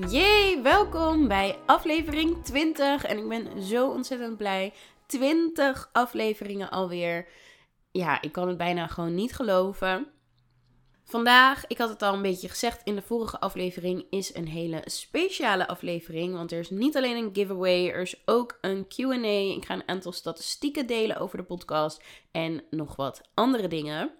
Jee, welkom bij aflevering 20. En ik ben zo ontzettend blij. 20 afleveringen alweer. Ja, ik kan het bijna gewoon niet geloven. Vandaag, ik had het al een beetje gezegd in de vorige aflevering, is een hele speciale aflevering. Want er is niet alleen een giveaway, er is ook een QA. Ik ga een aantal statistieken delen over de podcast en nog wat andere dingen.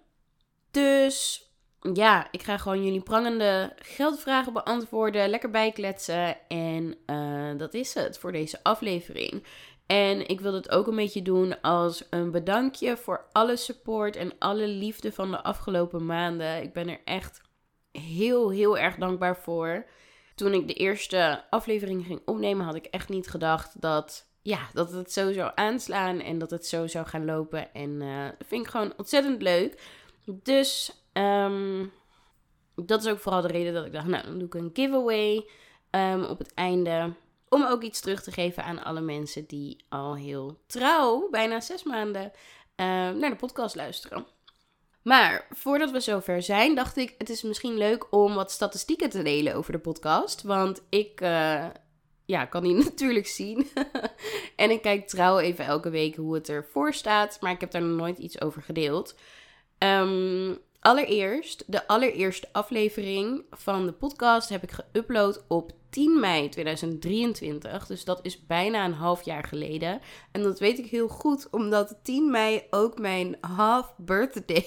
Dus ja, ik ga gewoon jullie prangende geldvragen beantwoorden, lekker bijkletsen. En uh, dat is het voor deze aflevering. En ik wil het ook een beetje doen als een bedankje voor alle support en alle liefde van de afgelopen maanden. Ik ben er echt heel, heel erg dankbaar voor. Toen ik de eerste aflevering ging opnemen, had ik echt niet gedacht dat, ja, dat het zo zou aanslaan en dat het zo zou gaan lopen. En uh, dat vind ik gewoon ontzettend leuk. Dus Um, dat is ook vooral de reden dat ik dacht, nou, dan doe ik een giveaway um, op het einde. Om ook iets terug te geven aan alle mensen die al heel trouw, bijna zes maanden, uh, naar de podcast luisteren. Maar voordat we zover zijn, dacht ik, het is misschien leuk om wat statistieken te delen over de podcast. Want ik uh, ja, kan die natuurlijk zien. en ik kijk trouw even elke week hoe het ervoor staat. Maar ik heb daar nog nooit iets over gedeeld. Um, Allereerst, de allereerste aflevering van de podcast heb ik geüpload op 10 mei 2023. Dus dat is bijna een half jaar geleden. En dat weet ik heel goed, omdat 10 mei ook mijn half birthday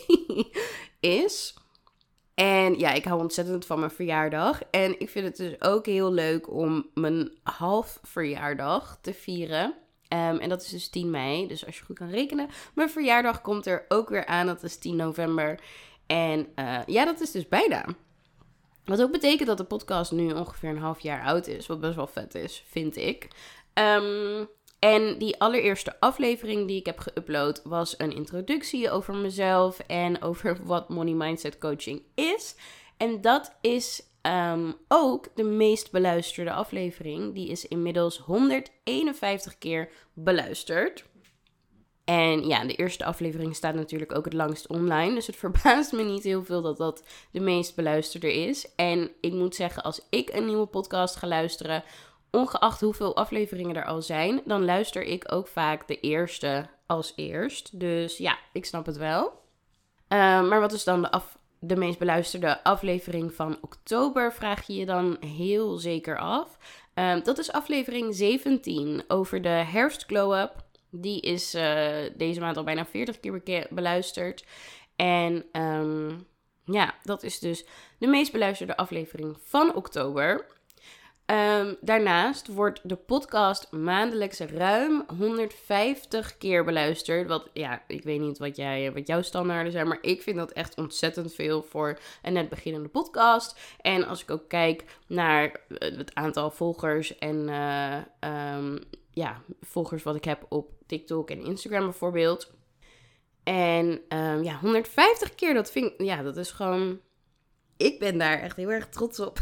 is. En ja, ik hou ontzettend van mijn verjaardag. En ik vind het dus ook heel leuk om mijn half verjaardag te vieren. Um, en dat is dus 10 mei. Dus als je goed kan rekenen. Mijn verjaardag komt er ook weer aan. Dat is 10 november. En uh, ja, dat is dus bijna. Wat ook betekent dat de podcast nu ongeveer een half jaar oud is. Wat best wel vet is, vind ik. Um, en die allereerste aflevering die ik heb geüpload was een introductie over mezelf en over wat Money Mindset Coaching is. En dat is um, ook de meest beluisterde aflevering. Die is inmiddels 151 keer beluisterd. En ja, de eerste aflevering staat natuurlijk ook het langst online. Dus het verbaast me niet heel veel dat dat de meest beluisterde is. En ik moet zeggen, als ik een nieuwe podcast ga luisteren, ongeacht hoeveel afleveringen er al zijn, dan luister ik ook vaak de eerste als eerst. Dus ja, ik snap het wel. Uh, maar wat is dan de, de meest beluisterde aflevering van oktober? Vraag je je dan heel zeker af. Uh, dat is aflevering 17 over de herfst glow-up. Die is uh, deze maand al bijna 40 keer beluisterd. En um, ja, dat is dus de meest beluisterde aflevering van oktober. Um, daarnaast wordt de podcast maandelijks ruim 150 keer beluisterd. Wat ja, ik weet niet wat, jij, wat jouw standaarden zijn, maar ik vind dat echt ontzettend veel voor een net beginnende podcast. En als ik ook kijk naar het aantal volgers en uh, ja, volgers wat ik heb op TikTok en Instagram bijvoorbeeld. En um, ja, 150 keer, dat vind ik, ja, dat is gewoon. Ik ben daar echt heel erg trots op.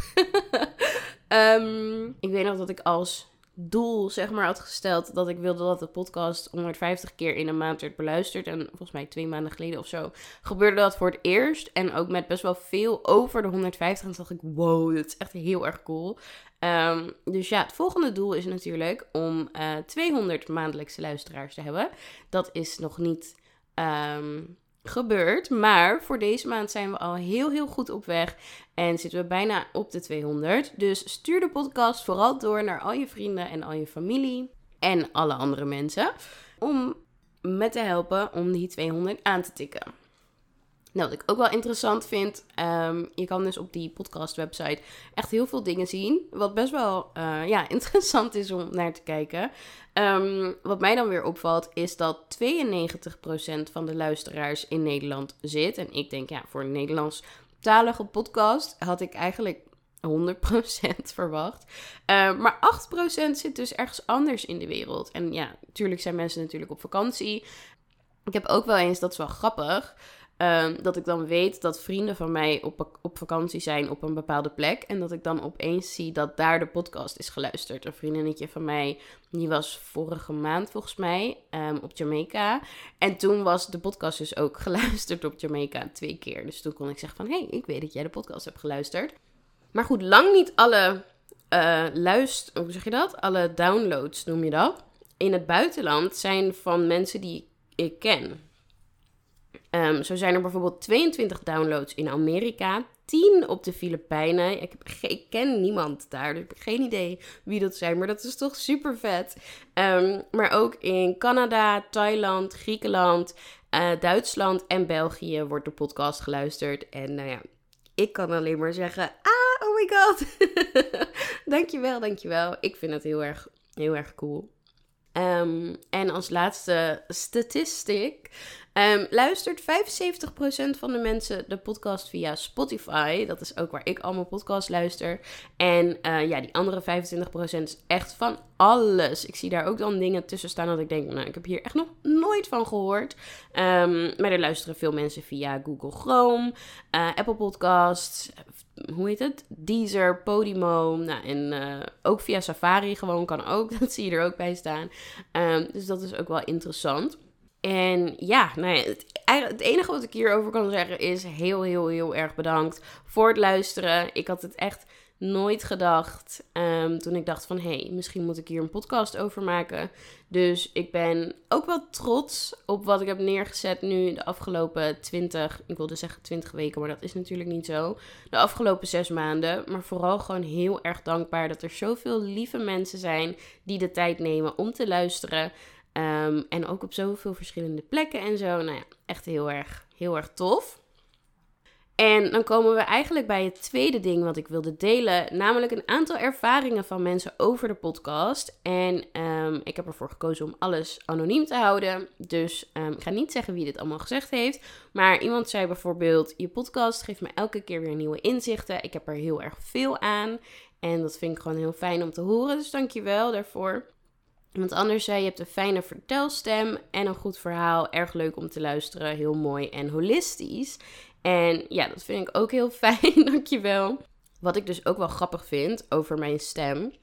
um, ik weet nog dat ik als doel, zeg maar, had gesteld dat ik wilde dat de podcast 150 keer in een maand werd beluisterd. En volgens mij twee maanden geleden of zo gebeurde dat voor het eerst. En ook met best wel veel over de 150. En toen dacht ik, wow, dat is echt heel erg cool. Um, dus ja, het volgende doel is natuurlijk om uh, eh, 200 maandelijkse luisteraars te hebben. Dat is nog niet um, gebeurd, maar voor deze maand zijn we al heel, heel goed op weg. En zitten we bijna op de 200. Dus stuur de podcast vooral door naar al je vrienden en al je familie. En alle andere mensen. Om met te helpen om die 200 aan te tikken. Nou, wat ik ook wel interessant vind, ehm, je kan dus op die podcast website echt heel veel dingen zien. Wat best wel uh, ja, interessant is om naar te kijken. Um, wat mij dan weer opvalt, is dat 92% van de luisteraars in Nederland zit. En ik denk, ja, voor een Nederlandstalige podcast had ik eigenlijk 100% verwacht. Uh, maar 8% zit dus ergens anders in de wereld. En ja, natuurlijk zijn mensen natuurlijk op vakantie. Ik heb ook wel eens, dat is wel grappig. Um, dat ik dan weet dat vrienden van mij op, op vakantie zijn op een bepaalde plek. En dat ik dan opeens zie dat daar de podcast is geluisterd. Een vriendinnetje van mij, die was vorige maand volgens mij um, op Jamaica. En toen was de podcast dus ook geluisterd op Jamaica twee keer. Dus toen kon ik zeggen van, hé, hey, ik weet dat jij de podcast hebt geluisterd. Maar goed, lang niet alle uh, luister... Hoe zeg je dat? Alle downloads, noem je dat? In het buitenland zijn van mensen die ik ken. Um, zo zijn er bijvoorbeeld 22 downloads in Amerika, 10 op de Filipijnen. Ik, heb ken niemand daar, dus ik heb geen idee wie dat zijn, maar dat is toch super vet. Um, maar ook in Canada, Thailand, Griekenland, uh, Duitsland en België wordt de podcast geluisterd. En nou ja, ik kan alleen maar zeggen, ah, oh my god. dankjewel, dankjewel. Ik vind het heel erg, heel erg cool. Um, en als laatste statistic Um, luistert 75% van de mensen de podcast via Spotify. Dat is ook waar ik al mijn podcast luister. En uh, ja, die andere 25% is echt van alles. Ik zie daar ook dan dingen tussen staan dat ik denk, nou, ik heb hier echt nog nooit van gehoord. Um, maar er luisteren veel mensen via Google Chrome, uh, Apple Podcasts, hoe heet het? Deezer, Podimo. Nou, en uh, ook via Safari gewoon kan ook. Dat zie je er ook bij staan. Um, dus dat is ook wel interessant. En ja, nou het, enige wat ik hierover kan zeggen is heel, heel, heel erg bedankt voor het luisteren. Ik had het echt nooit gedacht um, toen ik dacht van... hé, hey, misschien moet ik hier een podcast over maken. Dus ik ben ook wel trots op wat ik heb neergezet nu de afgelopen 20... ik wilde zeggen 20 weken, maar dat is natuurlijk niet zo. De afgelopen zes maanden. Maar vooral gewoon heel erg dankbaar dat er zoveel lieve mensen zijn... die de tijd nemen om te luisteren... Um, en ook op zoveel verschillende plekken en zo. Nou ja, echt heel erg, heel erg tof. En dan komen we eigenlijk bij het tweede ding wat ik wilde delen, namelijk een aantal ervaringen van mensen over de podcast. En um, ik heb ervoor gekozen om alles anoniem te houden. Dus um, ik ga niet zeggen wie dit allemaal gezegd heeft. Maar iemand zei bijvoorbeeld: Je podcast geeft me elke keer weer nieuwe inzichten. Ik heb er heel erg veel aan. En dat vind ik gewoon heel fijn om te horen. Dus dankjewel daarvoor. Want anders zei je hebt een fijne vertelstem en een goed verhaal. Erg leuk om te luisteren. Heel mooi en holistisch. En ja, dat vind ik ook heel fijn. Dankjewel. Wat ik dus ook wel grappig vind over mijn stem.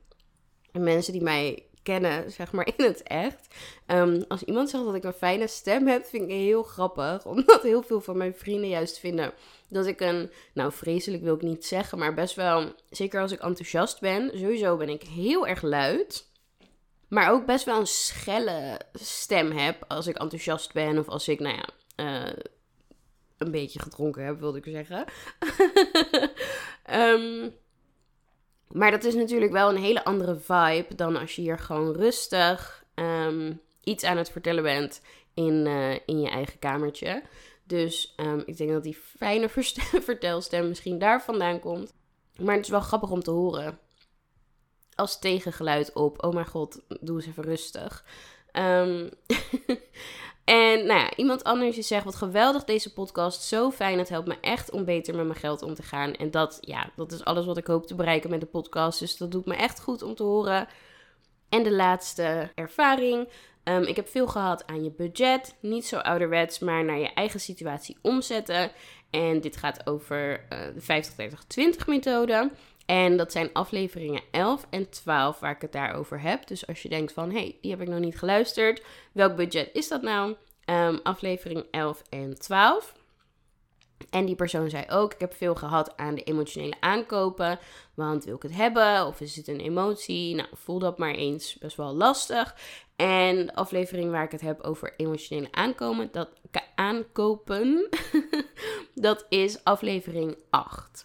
En mensen die mij kennen, zeg maar in het echt. Um, als iemand zegt dat ik een fijne stem heb, vind ik heel grappig. Omdat heel veel van mijn vrienden juist vinden dat ik een, nou vreselijk wil ik niet zeggen, maar best wel, zeker als ik enthousiast ben, sowieso ben ik heel erg luid. Maar ook best wel een schelle stem heb als ik enthousiast ben of als ik, nou ja, uh, een beetje gedronken heb, wilde ik zeggen. um, maar dat is natuurlijk wel een hele andere vibe dan als je hier gewoon rustig um, iets aan het vertellen bent in, uh, in je eigen kamertje. Dus um, ik denk dat die fijne vertelstem misschien daar vandaan komt. Maar het is wel grappig om te horen als tegengeluid op. Oh mijn god, doe eens even rustig. Um, en nou ja, iemand anders die zegt: Wat geweldig deze podcast. Zo fijn. Het helpt me echt om beter met mijn geld om te gaan. En dat, ja, dat is alles wat ik hoop te bereiken met de podcast. Dus dat doet me echt goed om te horen. En de laatste ervaring. Um, ik heb veel gehad aan je budget. Niet zo ouderwets, maar naar je eigen situatie omzetten. En dit gaat over uh, de 50-30-20 methode. En dat zijn afleveringen 11 en 12 waar ik het daarover heb. Dus als je denkt van, hé, hey, die heb ik nog niet geluisterd. Welk budget is dat nou? Um, aflevering 11 en 12. En die persoon zei ook: Ik heb veel gehad aan de emotionele aankopen. Want wil ik het hebben? Of is het een emotie? Nou, voel dat maar eens best wel lastig. En de aflevering waar ik het heb over emotionele aankomen, dat, aankopen, dat is aflevering 8.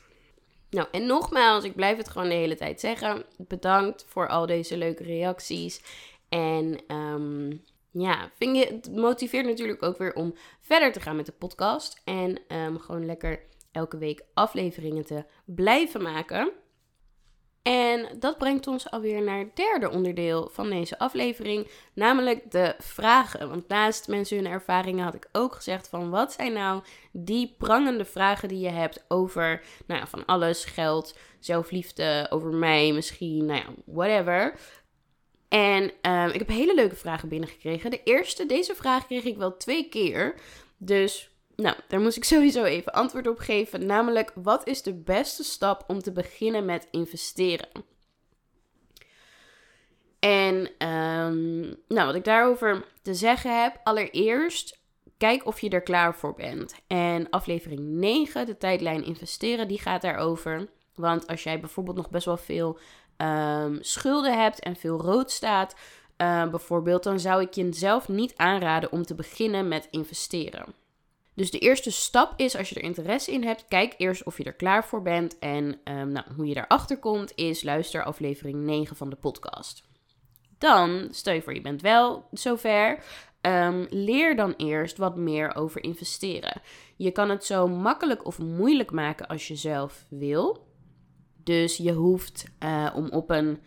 Nou, en nogmaals, ik blijf het gewoon de hele tijd zeggen. Bedankt voor al deze leuke reacties. En um, ja, vind je, het motiveert natuurlijk ook weer om verder te gaan met de podcast. En ehm, gewoon lekker elke week afleveringen te blijven maken. En dat brengt ons alweer naar het derde onderdeel van deze aflevering, namelijk de vragen. Want naast mensen hun ervaringen had ik ook gezegd van wat zijn nou die prangende vragen die je hebt over nou ja, van alles, geld, zelfliefde, over mij misschien, nou ja, whatever. En um, ik heb hele leuke vragen binnengekregen. De eerste, deze vraag kreeg ik wel twee keer. Dus nou, daar moest ik sowieso even antwoord op geven. Namelijk, wat is de beste stap om te beginnen met investeren? En um, nou, wat ik daarover te zeggen heb. Allereerst, kijk of je er klaar voor bent. En aflevering 9, de tijdlijn investeren, die gaat daarover. Want als jij bijvoorbeeld nog best wel veel um, schulden hebt en veel rood staat, uh, bijvoorbeeld, dan zou ik je zelf niet aanraden om te beginnen met investeren. Dus de eerste stap is, als je er interesse in hebt, kijk eerst of je er klaar voor bent. En um, nou, hoe je daarachter komt, is luister aflevering 9 van de podcast. Dan, stel je voor je bent wel zover, um, leer dan eerst wat meer over investeren. Je kan het zo makkelijk of moeilijk maken als je zelf wil. Dus je hoeft uh, om op een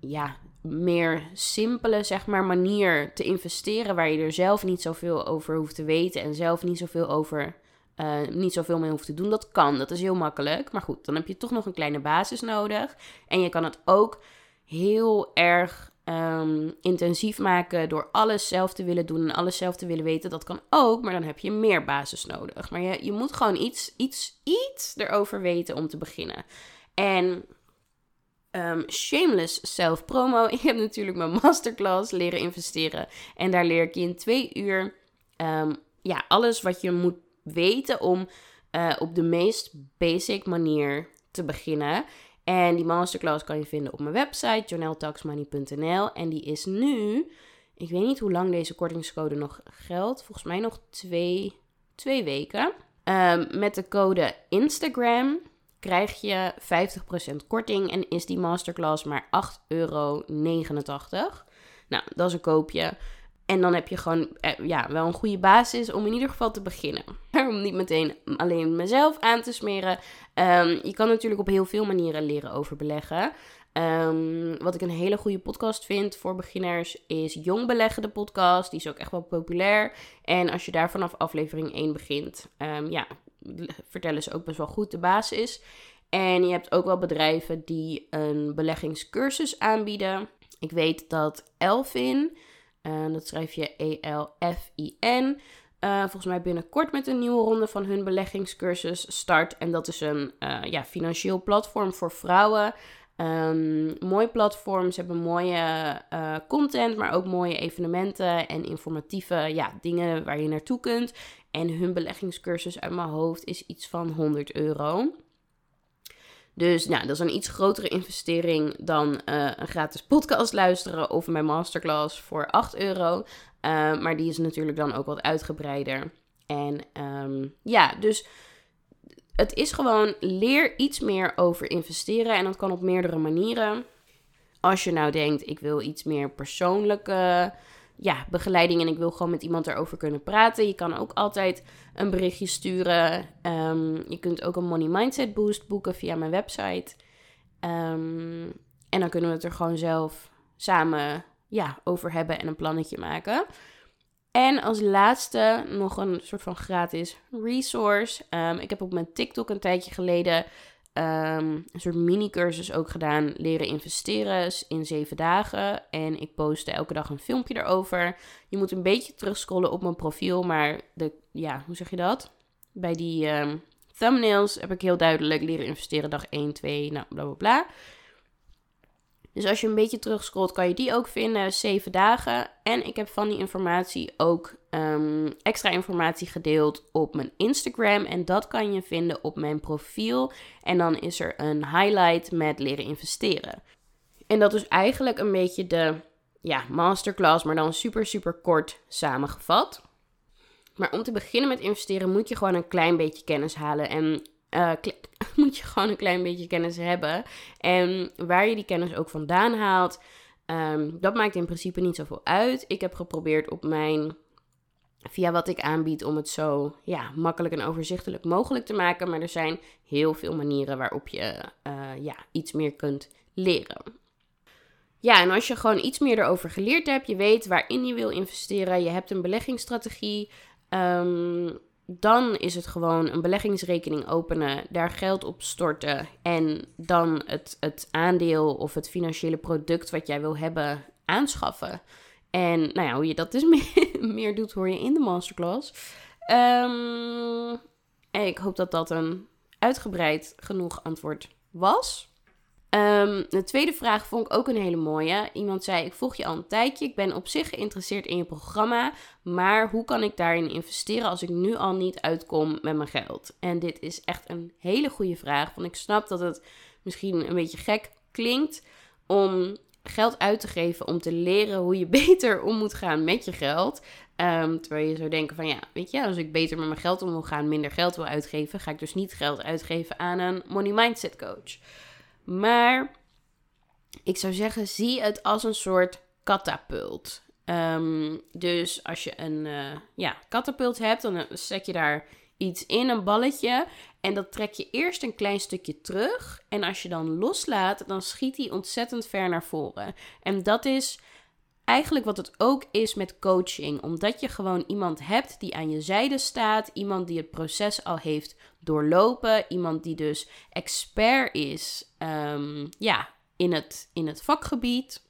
ja, meer simpele zeg maar, manier te investeren, waar je er zelf niet zoveel over hoeft te weten en zelf niet zoveel over. Uh, niet zoveel mee hoeft te doen. Dat kan, dat is heel makkelijk. Maar goed, dan heb je toch nog een kleine basis nodig. En je kan het ook heel erg um, intensief maken door alles zelf te willen doen en alles zelf te willen weten. Dat kan ook, maar dan heb je meer basis nodig. Maar je, je moet gewoon iets, iets, iets erover weten om te beginnen. En um, shameless self-promo. Ik heb natuurlijk mijn masterclass leren investeren. En daar leer ik je in twee uur um, ja, alles wat je moet weten om uh, op de meest basic manier te beginnen. En die masterclass kan je vinden op mijn website, journaltaxmoney.nl. En die is nu, ik weet niet hoe lang deze kortingscode nog geldt. Volgens mij nog twee, twee weken. Um, met de code Instagram krijg je 50% korting en is die masterclass maar 8,89 euro. Nou, dat is een koopje. En dan heb je gewoon eh, ja, wel een goede basis om in ieder geval te beginnen. om niet meteen alleen mezelf aan te smeren. Um, je kan natuurlijk op heel veel manieren leren over beleggen. Um, wat ik een hele goede podcast vind voor beginners is Jong Beleggen, de podcast. Die is ook echt wel populair. En als je daar vanaf aflevering 1 begint, um, ja, vertellen ze ook best wel goed de basis. En je hebt ook wel bedrijven die een beleggingscursus aanbieden. Ik weet dat Elfin, uh, dat schrijf je E-L-F-I-N, uh, volgens mij binnenkort met een nieuwe ronde van hun beleggingscursus start. En dat is een uh, ja, financieel platform voor vrouwen. Um, mooi platform. Ze hebben mooie uh, content, maar ook mooie evenementen en informatieve ja, dingen waar je naartoe kunt. En hun beleggingscursus uit mijn hoofd is iets van 100 euro. Dus nou, dat is een iets grotere investering dan uh, een gratis podcast luisteren of mijn masterclass voor 8 euro. Uh, maar die is natuurlijk dan ook wat uitgebreider. En um, ja, dus het is gewoon leer iets meer over investeren. En dat kan op meerdere manieren. Als je nou denkt, ik wil iets meer persoonlijke ja, begeleiding en ik wil gewoon met iemand erover kunnen praten. Je kan ook altijd een berichtje sturen. Um, je kunt ook een Money Mindset Boost boeken via mijn website. Um, en dan kunnen we het er gewoon zelf samen ja, over hebben en een plannetje maken. En als laatste nog een soort van gratis resource. Um, ik heb op mijn TikTok een tijdje geleden um, een soort mini-cursus ook gedaan. Leren investeren in zeven dagen. En ik postte elke dag een filmpje erover. Je moet een beetje terugscrollen op mijn profiel. Maar de, ja, hoe zeg je dat? Bij die um, thumbnails heb ik heel duidelijk leren investeren dag 1, 2, nou bla bla bla. Dus als je een beetje terugscrollt, kan je die ook vinden. Zeven dagen. En ik heb van die informatie ook um, extra informatie gedeeld op mijn Instagram. En dat kan je vinden op mijn profiel. En dan is er een highlight met leren investeren. En dat is eigenlijk een beetje de ja, masterclass, maar dan super, super kort samengevat. Maar om te beginnen met investeren moet je gewoon een klein beetje kennis halen. En uh, moet je gewoon een klein beetje kennis hebben. En waar je die kennis ook vandaan haalt, Ehm, dat maakt in principe niet zoveel uit. Ik heb geprobeerd op mijn via wat ik aanbied om het zo ja, makkelijk en overzichtelijk mogelijk te maken. Maar er zijn heel veel manieren waarop je uh, ja, iets meer kunt leren. Ja, en als je gewoon iets meer erover geleerd hebt, je weet waarin je wil investeren, je hebt een beleggingsstrategie, um, dan is het gewoon een beleggingsrekening openen, daar geld op storten en dan het, het aandeel of het financiële product wat jij wil hebben aanschaffen. En nou ja, hoe je dat dus meer, doet, hoor je in de masterclass. En ik hoop dat dat een uitgebreid genoeg antwoord was. Um, de tweede vraag vond ik ook een hele mooie. Iemand zei: Ik volg je al een tijdje. Ik ben op zich geïnteresseerd in je programma. Maar hoe kan ik daarin investeren als ik nu al niet uitkom met mijn geld? En dit is echt een hele goede vraag. Want ik snap dat het misschien een beetje gek klinkt om geld uit te geven om te leren hoe je beter om moet gaan met je geld. Um, terwijl je zou denken van ja, weet je, als ik beter met mijn geld om wil gaan, minder geld wil uitgeven, ga ik dus niet geld uitgeven aan een money mindset coach. Maar ik zou zeggen, zie het als een soort katapult. Ehm, dus als je een uh, ja, katapult hebt, dan zet je daar iets in, een balletje. En dat trek je eerst een klein stukje terug. En als je dan loslaat, dan schiet hij ontzettend ver naar voren. En dat is eigenlijk wat het ook is met coaching. Omdat je gewoon iemand hebt die aan je zijde staat. Iemand die het proces al heeft doorlopen. Iemand die dus expert is um, ja, in, het, in het vakgebied.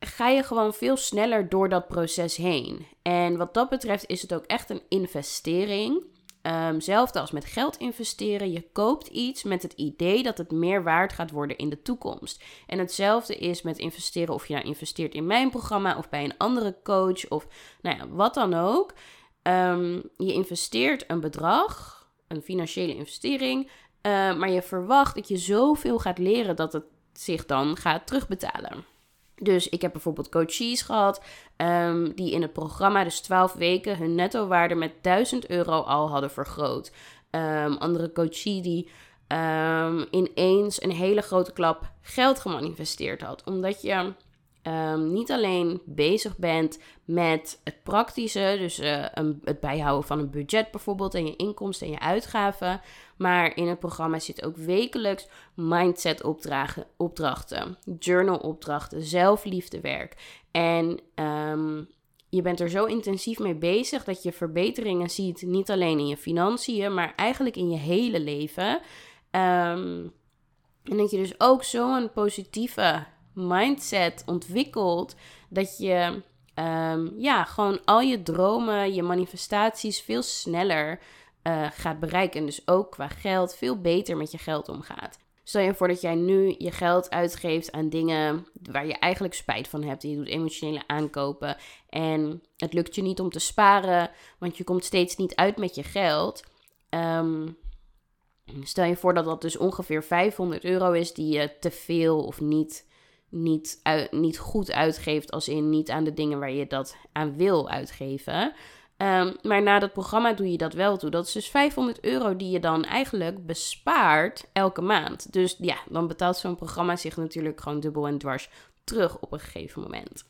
Ga je gewoon veel sneller door dat proces heen. En wat dat betreft is het ook echt een investering. Um, zelfde als met geld investeren. Je koopt iets met het idee dat het meer waard gaat worden in de toekomst. En hetzelfde is met investeren. Of je nou investeert in mijn programma of bij een andere coach of nou ja, wat dan ook. Um, je investeert een bedrag, een financiële investering. Uh, maar je verwacht dat je zoveel gaat leren dat het zich dan gaat terugbetalen. Dus ik heb bijvoorbeeld coaches gehad um, die in het programma, dus 12 weken, hun netto-waarde met 1000 euro al hadden vergroot. Um, andere coaches die um, ineens een hele grote klap geld gemanifesteerd had. Omdat je niet alleen bezig bent met het praktische, dus uh, een, het bijhouden van een budget bijvoorbeeld en je inkomsten en je uitgaven, maar in het programma zit ook wekelijks mindset opdrachten, journal opdrachten, zelfliefdewerk. En um, je bent er zo intensief mee bezig dat je verbeteringen ziet, niet alleen in je financiën, maar eigenlijk in je hele leven. Um, en dat je dus ook zo'n positieve mindset ontwikkelt dat je um, ja, gewoon al je dromen, je manifestaties veel sneller uh, gaat bereiken. En dus ook qua geld veel beter met je geld omgaat. Stel je voor dat jij nu je geld uitgeeft aan dingen waar je eigenlijk spijt van hebt. Je doet emotionele aankopen en het lukt je niet om te sparen, want je komt steeds niet uit met je geld. Um, stel je voor dat dat dus ongeveer 500 euro is die je te veel of niet niet, niet goed uitgeeft, als in niet aan de dingen waar je dat aan wil uitgeven. Um, maar na dat programma doe je dat wel toe. Dat is dus 500 euro die je dan eigenlijk bespaart elke maand. Dus ja, dan betaalt zo'n programma zich natuurlijk gewoon dubbel en dwars terug op een gegeven moment.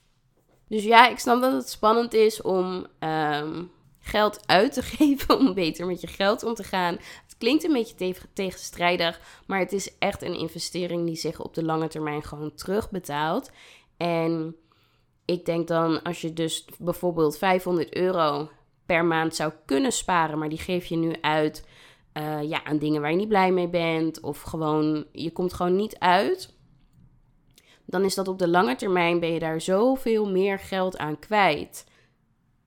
Dus ja, ik snap dat het spannend is om um, geld uit te geven, om beter met je geld om te gaan. Het klinkt een beetje tegenstrijdig, maar het is echt een investering die zich op de lange termijn gewoon terugbetaalt. En ik denk dan, als je dus bijvoorbeeld 500 euro per maand zou kunnen sparen, maar die geef je nu uit uh, ja, aan dingen waar je niet blij mee bent, of gewoon je komt gewoon niet uit. Dan is dat op de lange termijn ben je daar zoveel meer geld aan kwijt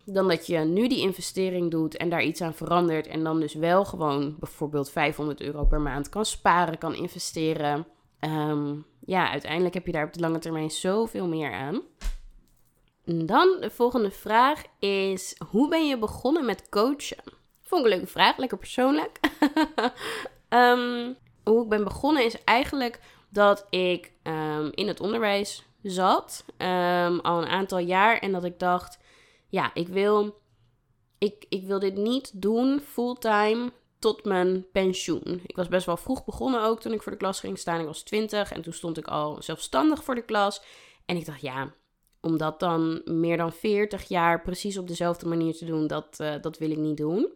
dan dat je nu die investering doet en daar iets aan verandert. En dan dus wel gewoon bijvoorbeeld 500 euro per maand kan sparen, kan investeren. Um, ja, uiteindelijk heb je daar op de lange termijn zoveel meer aan. Dan de volgende vraag is: hoe ben je begonnen met coachen? Vond ik een leuke vraag, lekker persoonlijk. um, hoe ik ben begonnen is eigenlijk dat ik um, in het onderwijs zat al een aantal jaar en dat ik dacht ja, ik wil, ik, ik wil dit niet doen fulltime tot mijn pensioen. Ik was best wel vroeg begonnen ook toen ik voor de klas ging staan. Ik was 20 en toen stond ik al zelfstandig voor de klas. En ik dacht, ja, om dat dan meer dan 40 jaar precies op dezelfde manier te doen, dat, uh, dat wil ik niet doen.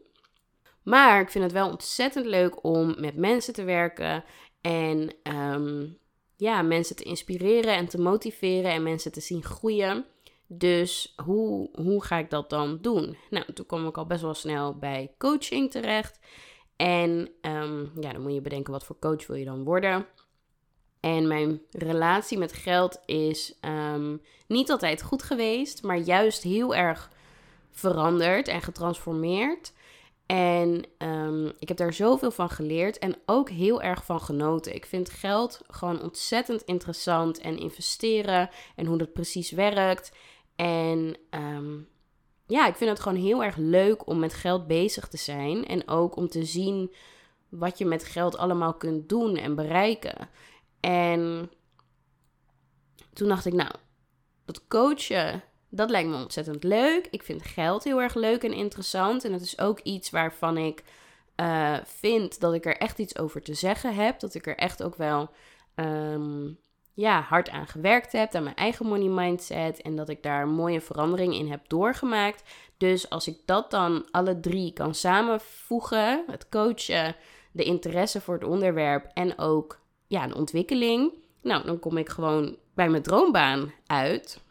Maar ik vind het wel ontzettend leuk om met mensen te werken en um, ja, mensen te inspireren en te motiveren en mensen te zien groeien. Dus hoe, hoe ga ik dat dan doen? Nou, toen kwam ik al best wel snel bij coaching terecht. En um, ja, dan moet je bedenken wat voor coach wil je dan worden. En mijn relatie met geld is um, niet altijd goed geweest, maar juist heel erg veranderd en getransformeerd. En um, ik heb daar zoveel van geleerd en ook heel erg van genoten. Ik vind geld gewoon ontzettend interessant en investeren en hoe dat precies werkt. En um, ja, ik vind het gewoon heel erg leuk om met geld bezig te zijn. En ook om te zien wat je met geld allemaal kunt doen en bereiken. En toen dacht ik, nou, dat coachen, dat lijkt me ontzettend leuk. Ik vind geld heel erg leuk en interessant. En het is ook iets waarvan ik uh, vind dat ik er echt iets over te zeggen heb. Dat ik er echt ook wel um, ja, hard aan gewerkt heb, aan mijn eigen money mindset en dat ik daar mooie verandering in heb doorgemaakt. Dus als ik dat dan alle drie kan samenvoegen, het coachen, de interesse voor het onderwerp en ook ja, een ontwikkeling, nou, dan kom ik gewoon bij mijn droombaan uit.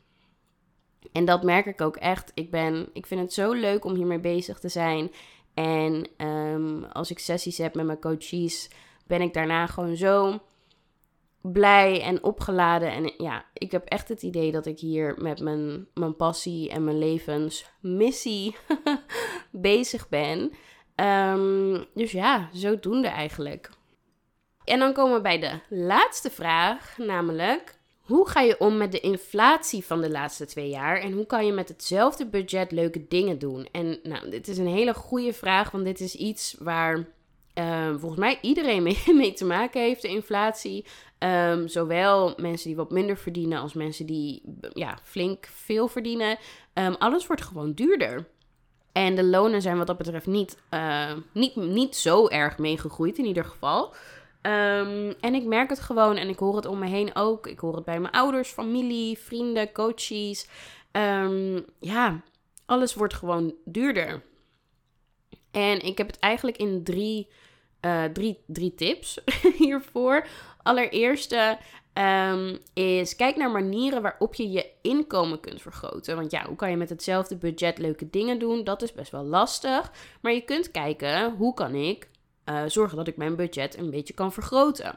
En dat merk ik ook echt. Ik, ben, ik vind het zo leuk om hiermee bezig te zijn. En um, als ik sessies heb met mijn coaches, ben ik daarna gewoon zo blij en opgeladen. En ja, ik heb echt het idee dat ik hier met mijn, mijn passie en mijn levensmissie bezig ben. Um, dus ja, zodoende eigenlijk. En dan komen we bij de laatste vraag, namelijk... Hoe ga je om met de inflatie van de laatste twee jaar? En hoe kan je met hetzelfde budget leuke dingen doen? En nou, dit is een hele goede vraag, want dit is iets waar uh, volgens mij iedereen mee, te maken heeft, de inflatie. Um, zowel mensen die wat minder verdienen als mensen die ja, flink veel verdienen. Um, alles wordt gewoon duurder. En de lonen zijn wat dat betreft niet, uh, niet, niet zo erg meegegroeid in ieder geval. Um, en ik merk het gewoon en ik hoor het om me heen ook. Ik hoor het bij mijn ouders, familie, vrienden, coaches. ja, alles wordt gewoon duurder. En ik heb het eigenlijk in drie, uh, drie, drie tips hiervoor. Allereerste um, is kijk naar manieren waarop je je inkomen kunt vergroten. Want ja, hoe kan je met hetzelfde budget leuke dingen doen? Dat is best wel lastig. Maar je kunt kijken hoe kan ik uh, zorgen dat ik mijn budget een beetje kan vergroten.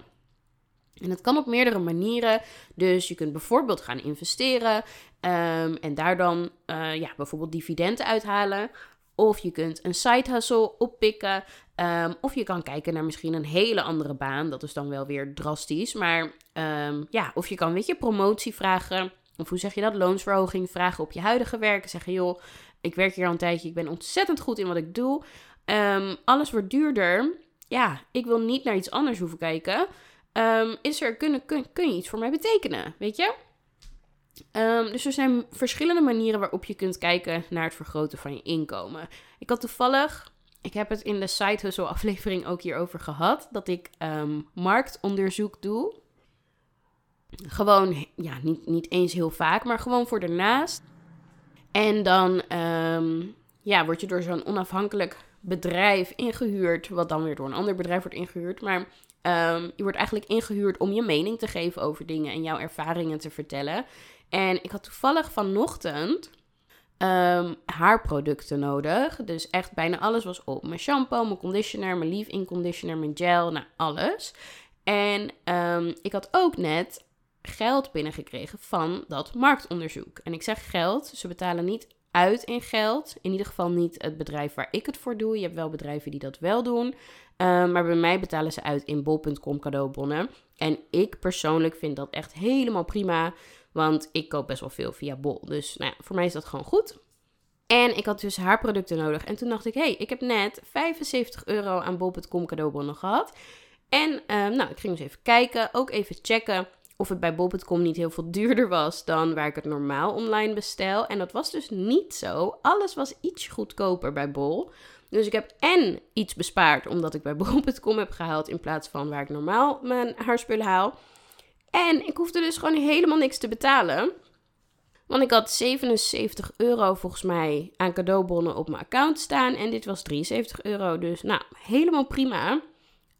En dat kan op meerdere manieren. Dus je kunt bijvoorbeeld gaan investeren um, en daar dan uh, ja, bijvoorbeeld dividenden uithalen. Of je kunt een side hustle oppikken. Um, of je kan kijken naar misschien een hele andere baan. Dat is dan wel weer drastisch. Maar um, ja, of je kan, weet je, promotie vragen. Of hoe zeg je dat? Loonsverhoging vragen op je huidige werk. Zeggen, joh, ik werk hier al een tijdje. Ik ben ontzettend goed in wat ik doe. Um, alles wordt duurder. Ja, ik wil niet naar iets anders hoeven kijken. is er, kun, kun, je iets voor mij betekenen? Weet je? Um, dus er zijn verschillende manieren waarop je kunt kijken naar het vergroten van je inkomen. Ik had toevallig, ik heb het in de Side Hustle aflevering ook hierover gehad, dat ik marktonderzoek doe. Gewoon, ja, niet, niet eens heel vaak, maar gewoon voor daarnaast. En dan um, ja, word je door zo'n onafhankelijk bedrijf ingehuurd, wat dan weer door een ander bedrijf wordt ingehuurd. Maar um, je wordt eigenlijk ingehuurd om je mening te geven over dingen en jouw ervaringen te vertellen. En ik had toevallig vanochtend um, haarproducten nodig. Dus echt bijna alles was op. Mijn shampoo, mijn conditioner, mijn leave-in conditioner, mijn gel, nou alles. En ik had ook net geld binnengekregen van dat marktonderzoek. En ik zeg geld, ze betalen niet uit in geld. In ieder geval niet het bedrijf waar ik het voor doe. Je hebt wel bedrijven die dat wel doen. Um, maar bij mij betalen ze uit in bol.com cadeaubonnen. En ik persoonlijk vind dat echt helemaal prima. Want ik koop best wel veel via Bol. Dus nou ja, voor mij is dat gewoon goed. En ik had dus haarproducten nodig. En toen dacht ik, hé, hey, ik heb net 75 euro aan bol.com cadeaubonnen gehad. En um, nou, ik ging eens even kijken, ook even checken of het bij bol.com niet heel veel duurder was dan waar ik het normaal online bestel. En dat was dus niet zo. Alles was iets goedkoper bij Bol. Dus ik heb en iets bespaard omdat ik bij bol.com heb gehaald in plaats van waar ik normaal mijn haarspullen haal. En ik hoefde dus gewoon helemaal niks te betalen. Want ik had 77 euro volgens mij aan cadeaubonnen op mijn account staan. En dit was 73 euro. Dus nou, helemaal prima.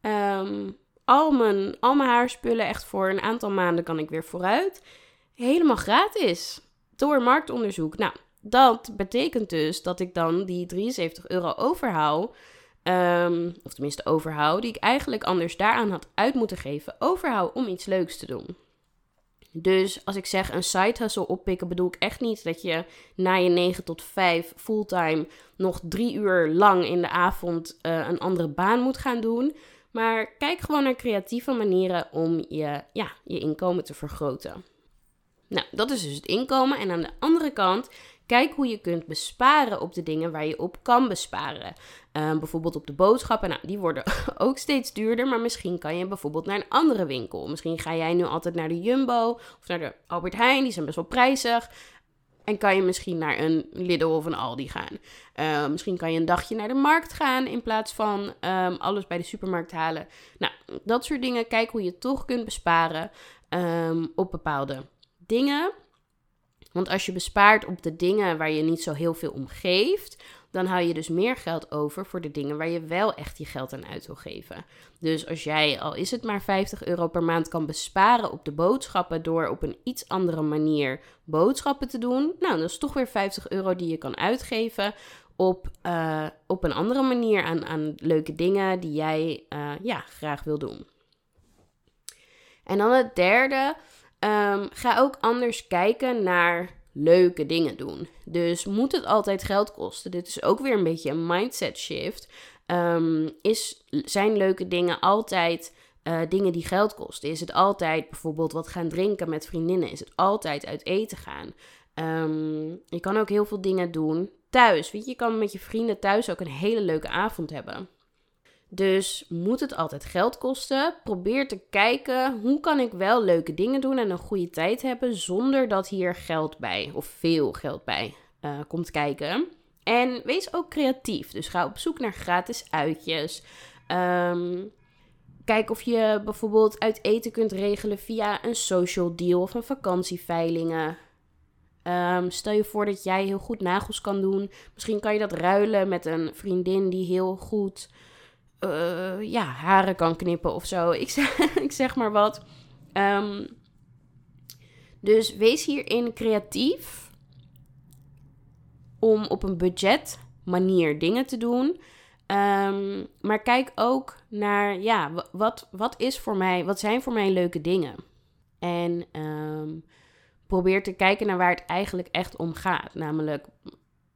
Ehm, al, mijn, al mijn haarspullen, echt voor een aantal maanden kan ik weer vooruit. Helemaal gratis. Door marktonderzoek. Nou, dat betekent dus dat ik dan die 73 euro overhoud. Um, of tenminste overhoud, die ik eigenlijk anders daaraan had uit moeten geven, overhoud om iets leuks te doen. Dus als ik zeg een side hustle oppikken, bedoel ik echt niet dat je na je 9 tot 5 fulltime nog drie uur lang in de avond uh, een andere baan moet gaan doen. Maar kijk gewoon naar creatieve manieren om je, ja, je inkomen te vergroten. Nou, dat is dus het inkomen. En aan de andere kant, kijk hoe je kunt besparen op de dingen waar je op kan besparen. Uh, bijvoorbeeld op de boodschappen. Nou, die worden ook steeds duurder. Maar misschien kan je bijvoorbeeld naar een andere winkel. Misschien ga jij nu altijd naar de Jumbo of naar de Albert Heijn. Die zijn best wel prijzig. En kan je misschien naar een Lidl of een Aldi gaan. Uh, misschien kan je een dagje naar de markt gaan in plaats van um, alles bij de supermarkt halen. Nou, dat soort dingen. Kijk hoe je toch kunt besparen um, op bepaalde dingen. Want als je bespaart op de dingen waar je niet zo heel veel om geeft, dan hou je dus meer geld over voor de dingen waar je wel echt je geld aan uit wil geven. Dus als jij, al is het maar 50 euro per maand, kan besparen op de boodschappen door op een iets andere manier boodschappen te doen, nou, dat is toch weer 50 euro die je kan uitgeven op, uh, op een andere manier aan, aan leuke dingen die jij uh, ja, graag wil doen. En dan het derde, um, ga ook anders kijken naar leuke dingen doen. Dus moet het altijd geld kosten? Dit is ook weer een beetje een mindset shift. Um, is, zijn leuke dingen altijd uh, dingen die geld kosten? Is het altijd bijvoorbeeld wat gaan drinken met vriendinnen? Is het altijd uit eten gaan? Um, je kan ook heel veel dingen doen thuis. Weet je, je kan met je vrienden thuis ook een hele leuke avond hebben. Dus moet het altijd geld kosten? Probeer te kijken hoe kan ik wel leuke dingen doen en een goede tijd hebben zonder dat hier geld bij of veel geld bij uh, komt kijken. En wees ook creatief. Dus ga op zoek naar gratis uitjes. Um, kijk of je bijvoorbeeld uit eten kunt regelen via een social deal of een vakantieveilingen. Um, stel je voor dat jij heel goed nagels kan doen. Misschien kan je dat ruilen met een vriendin die heel goed uh, ja, haren kan knippen of zo. Ik zeg, ik zeg maar wat. Um, dus wees hierin creatief om op een budget manier dingen te doen. Um, maar kijk ook naar, ja, wat, wat is voor mij, wat zijn voor mij leuke dingen? En um, probeer te kijken naar waar het eigenlijk echt om gaat. Namelijk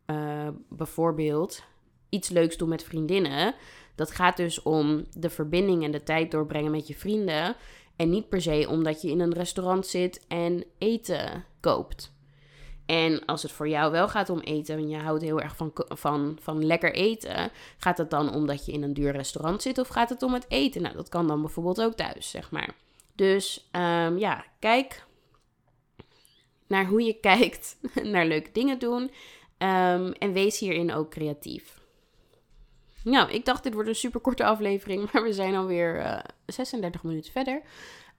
uh, bijvoorbeeld iets leuks doen met vriendinnen. Dat gaat dus om de verbinding en de tijd doorbrengen met je vrienden. En niet per se omdat je in een restaurant zit en eten koopt. En als het voor jou wel gaat om eten en je houdt heel erg van, van, van lekker eten, gaat het dan omdat je in een duur restaurant zit of gaat het om het eten? Nou, dat kan dan bijvoorbeeld ook thuis, zeg maar. Dus um, ja, kijk naar hoe je kijkt naar leuke dingen doen. Um, en wees hierin ook creatief. Nou, ik dacht dit wordt een super korte aflevering, maar we zijn alweer uh, eh, 36 minuten verder.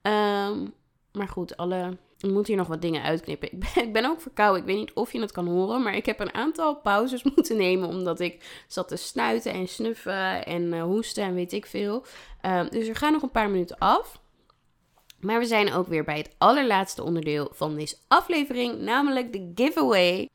Um, maar goed, alle, ik moet hier nog wat dingen uitknippen. Ik ben, ik ben ook verkouden. Ik weet niet of je het kan horen, maar ik heb een aantal pauzes moeten nemen omdat ik zat te snuiten en snuffen en uh, hoesten en weet ik veel. Um, dus er gaan nog een paar minuten af. Maar we zijn ook weer bij het allerlaatste onderdeel van deze aflevering, namelijk de giveaway.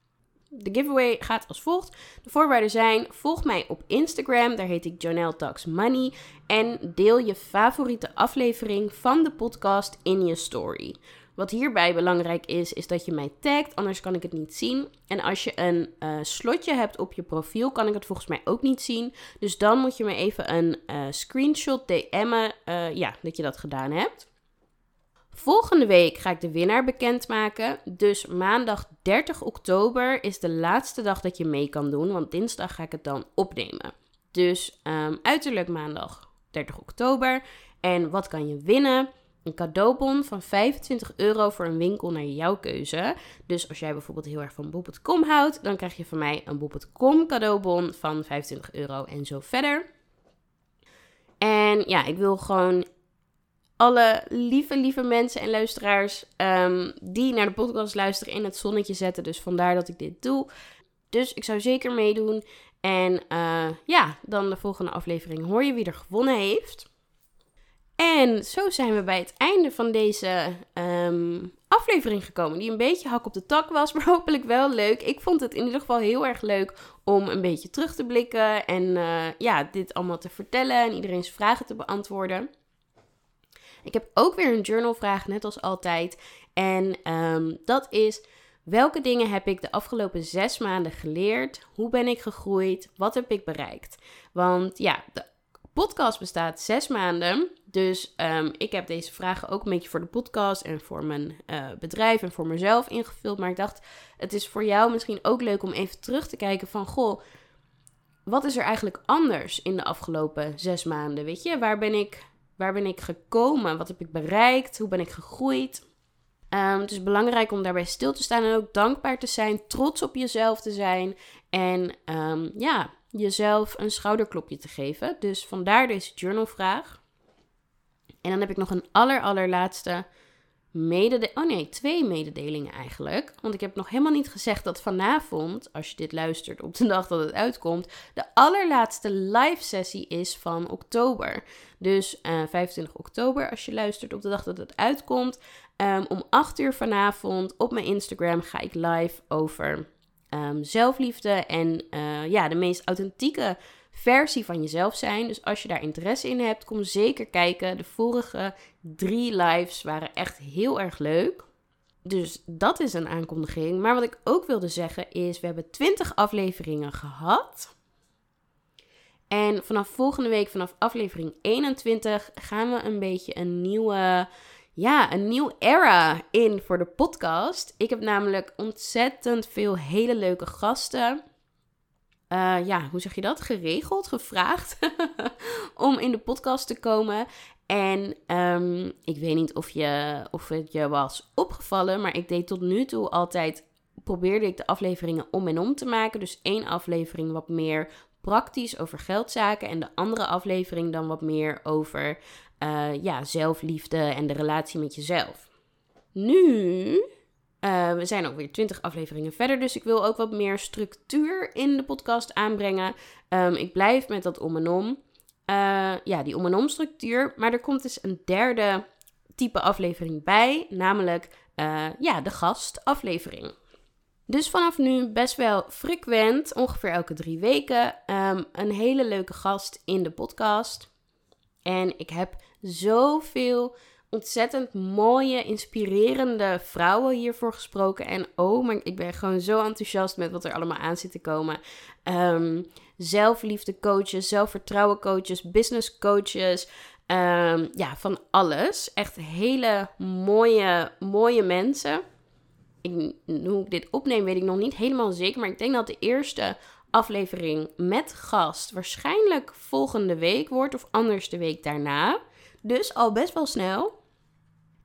De giveaway gaat als volgt. De voorwaarden zijn: volg mij op Instagram, daar heet ik Jonelle Talks Money. En deel je favoriete aflevering van de podcast in je story. Wat hierbij belangrijk is, is dat je mij tagt, anders kan ik het niet zien. En als je een uh, slotje hebt op je profiel, kan ik het volgens mij ook niet zien. Dus dan moet je me even een uh, screenshot DM'en, uh, ja, dat je dat gedaan hebt. Volgende week ga ik de winnaar bekendmaken. Dus maandag 30 oktober is de laatste dag dat je mee kan doen. Want dinsdag ga ik het dan opnemen. Dus um, uiterlijk maandag 30 oktober. En wat kan je winnen? Een cadeaubon van 25 euro voor een winkel naar jouw keuze. Dus als jij bijvoorbeeld heel erg van bol.com houdt, dan krijg je van mij een bol.com cadeaubon van 25 euro en zo verder. En ja, ik wil gewoon alle lieve, lieve mensen en luisteraars ehm, die naar de podcast luisteren in het zonnetje zetten. Dus vandaar dat ik dit doe. Dus ik zou zeker meedoen. En uh, ja, dan de volgende aflevering hoor je wie er gewonnen heeft. En zo zijn we bij het einde van deze um, aflevering gekomen. Die een beetje hak op de tak was, maar hopelijk wel leuk. Ik vond het in ieder geval heel erg leuk om een beetje terug te blikken. En uh, ja, dit allemaal te vertellen en iedereen's vragen te beantwoorden. Ik heb ook weer een journalvraag, net als altijd. En um, dat is: welke dingen heb ik de afgelopen zes maanden geleerd? Hoe ben ik gegroeid? Wat heb ik bereikt? Want ja, de podcast bestaat zes maanden. Dus um, ik heb deze vragen ook een beetje voor de podcast en voor mijn uh, bedrijf en voor mezelf ingevuld. Maar ik dacht, het is voor jou misschien ook leuk om even terug te kijken van, goh, wat is er eigenlijk anders in de afgelopen zes maanden? Weet je, waar ben ik Waar ben ik gekomen? Wat heb ik bereikt? Hoe ben ik gegroeid? Um, het is belangrijk om daarbij stil te staan en ook dankbaar te zijn, trots op jezelf te zijn en um, ja, jezelf een schouderklopje te geven. Dus vandaar deze journalvraag. En dan heb ik nog een aller allerlaatste medede oh nee, twee mededelingen eigenlijk. Want ik heb nog helemaal niet gezegd dat vanavond, als je dit luistert op de dag dat het uitkomt, de allerlaatste live sessie is van oktober. Dus uh, eh, 25 oktober, als je luistert op de dag dat het uitkomt. Um, om 8 uur vanavond op mijn Instagram ga ik live over um, zelfliefde en uh, ja, de meest authentieke versie van jezelf zijn. Dus als je daar interesse in hebt, kom zeker kijken. De vorige drie lives waren echt heel erg leuk. Dus dat is een aankondiging. Maar wat ik ook wilde zeggen is: we hebben 20 afleveringen gehad. En vanaf volgende week, vanaf aflevering 21, gaan we een beetje een nieuwe, ja, een nieuw era in voor de podcast. Ik heb namelijk ontzettend veel hele leuke gasten uh, ja, hoe zeg je dat? Geregeld, gevraagd om in de podcast te komen. En um, ik weet niet of, je, of het je was opgevallen, maar ik deed tot nu toe altijd, probeerde ik de afleveringen om en om te maken. Dus één aflevering wat meer praktisch over geldzaken en de andere aflevering dan wat meer over uh, ja, zelfliefde en de relatie met jezelf. Nu uh, we zijn ook weer 20 afleveringen verder, dus ik wil ook wat meer structuur in de podcast aanbrengen. Um, ik blijf met dat om en om. Uh, ja, die om en om structuur. Maar er komt dus een derde type aflevering bij, namelijk uh, ja, de gastaflevering. Dus vanaf nu best wel frequent, ongeveer elke drie weken, um, een hele leuke gast in de podcast. En ik heb zoveel ontzettend mooie, inspirerende vrouwen hiervoor gesproken. En oh, maar ik ben gewoon zo enthousiast met wat er allemaal aan zit te komen. Um, zelfliefde coaches, zelfvertrouwen coaches, business coaches. Um, ja, van alles. Echt hele mooie, mooie mensen. Ik, hoe ik dit opneem, weet ik nog niet helemaal zeker. Maar ik denk dat de eerste aflevering met gast waarschijnlijk volgende week wordt. Of anders de week daarna. Dus al best wel snel.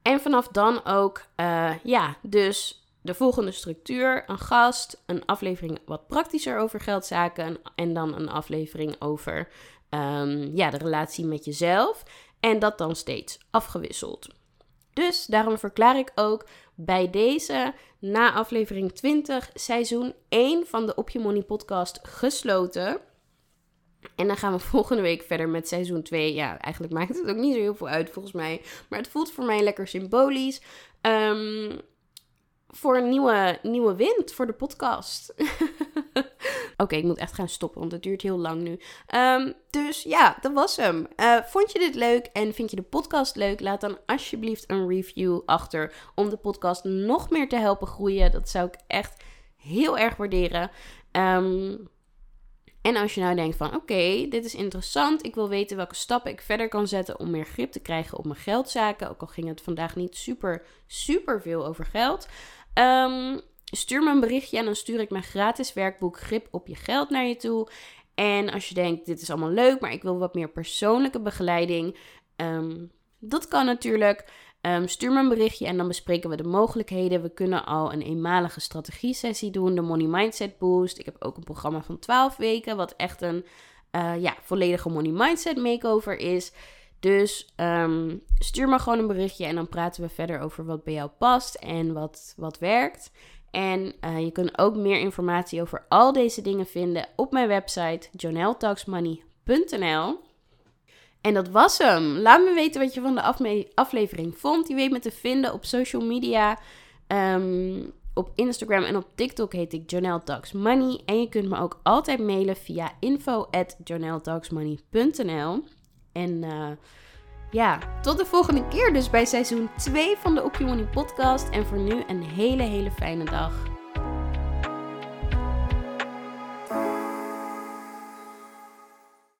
En vanaf dan ook, uh, ja, dus de volgende structuur: een gast, een aflevering wat praktischer over geldzaken en dan een aflevering over um, ja, de relatie met jezelf. En dat dan steeds afgewisseld. Dus daarom verklaar ik ook bij deze na aflevering 20 seizoen 1 van de Op Je Money podcast gesloten. En dan gaan we volgende week verder met seizoen 2. Ja, eigenlijk maakt het ook niet zo heel veel uit volgens mij. Maar het voelt voor mij lekker symbolisch. Um, voor een nieuwe, nieuwe wind voor de podcast. Oké, ik moet echt gaan stoppen, want het duurt heel lang nu. Um, dus ja, dat was hem. Uh, vond je dit leuk en vind je de podcast leuk? Laat dan alsjeblieft een review achter om de podcast nog meer te helpen groeien. Dat zou ik echt heel erg waarderen. Um, en als je nou denkt van oké, dit is interessant, ik wil weten welke stappen ik verder kan zetten om meer grip te krijgen op mijn geldzaken, ook al ging het vandaag niet super, super veel over geld. Um, stuur me een berichtje en dan stuur ik mijn gratis werkboek Grip op je geld naar je toe. En als je denkt, dit is allemaal leuk, maar ik wil wat meer persoonlijke begeleiding, um, dat kan natuurlijk. Um, stuur me een berichtje en dan bespreken we de mogelijkheden. We kunnen al een eenmalige strategie-sessie doen, de Money Mindset Boost. Ik heb ook een programma van 12 weken, wat echt een uh, ja, volledige Money Mindset makeover is. Dus ehm, stuur me gewoon een berichtje en dan praten we verder over wat bij jou past en wat, wat werkt. En uh, je kunt ook meer informatie over al deze dingen vinden op mijn website joneltalksmoney.nl. En dat was hem. Laat me weten wat je van de aflevering vond. Je weet me te vinden op social media. Um, op Instagram en op TikTok heet ik Jonelle Talks Money. En je kunt me ook altijd mailen via info En uh, ja, tot de volgende keer dus bij seizoen 2 van de Op Money podcast. En voor nu een hele, hele fijne dag.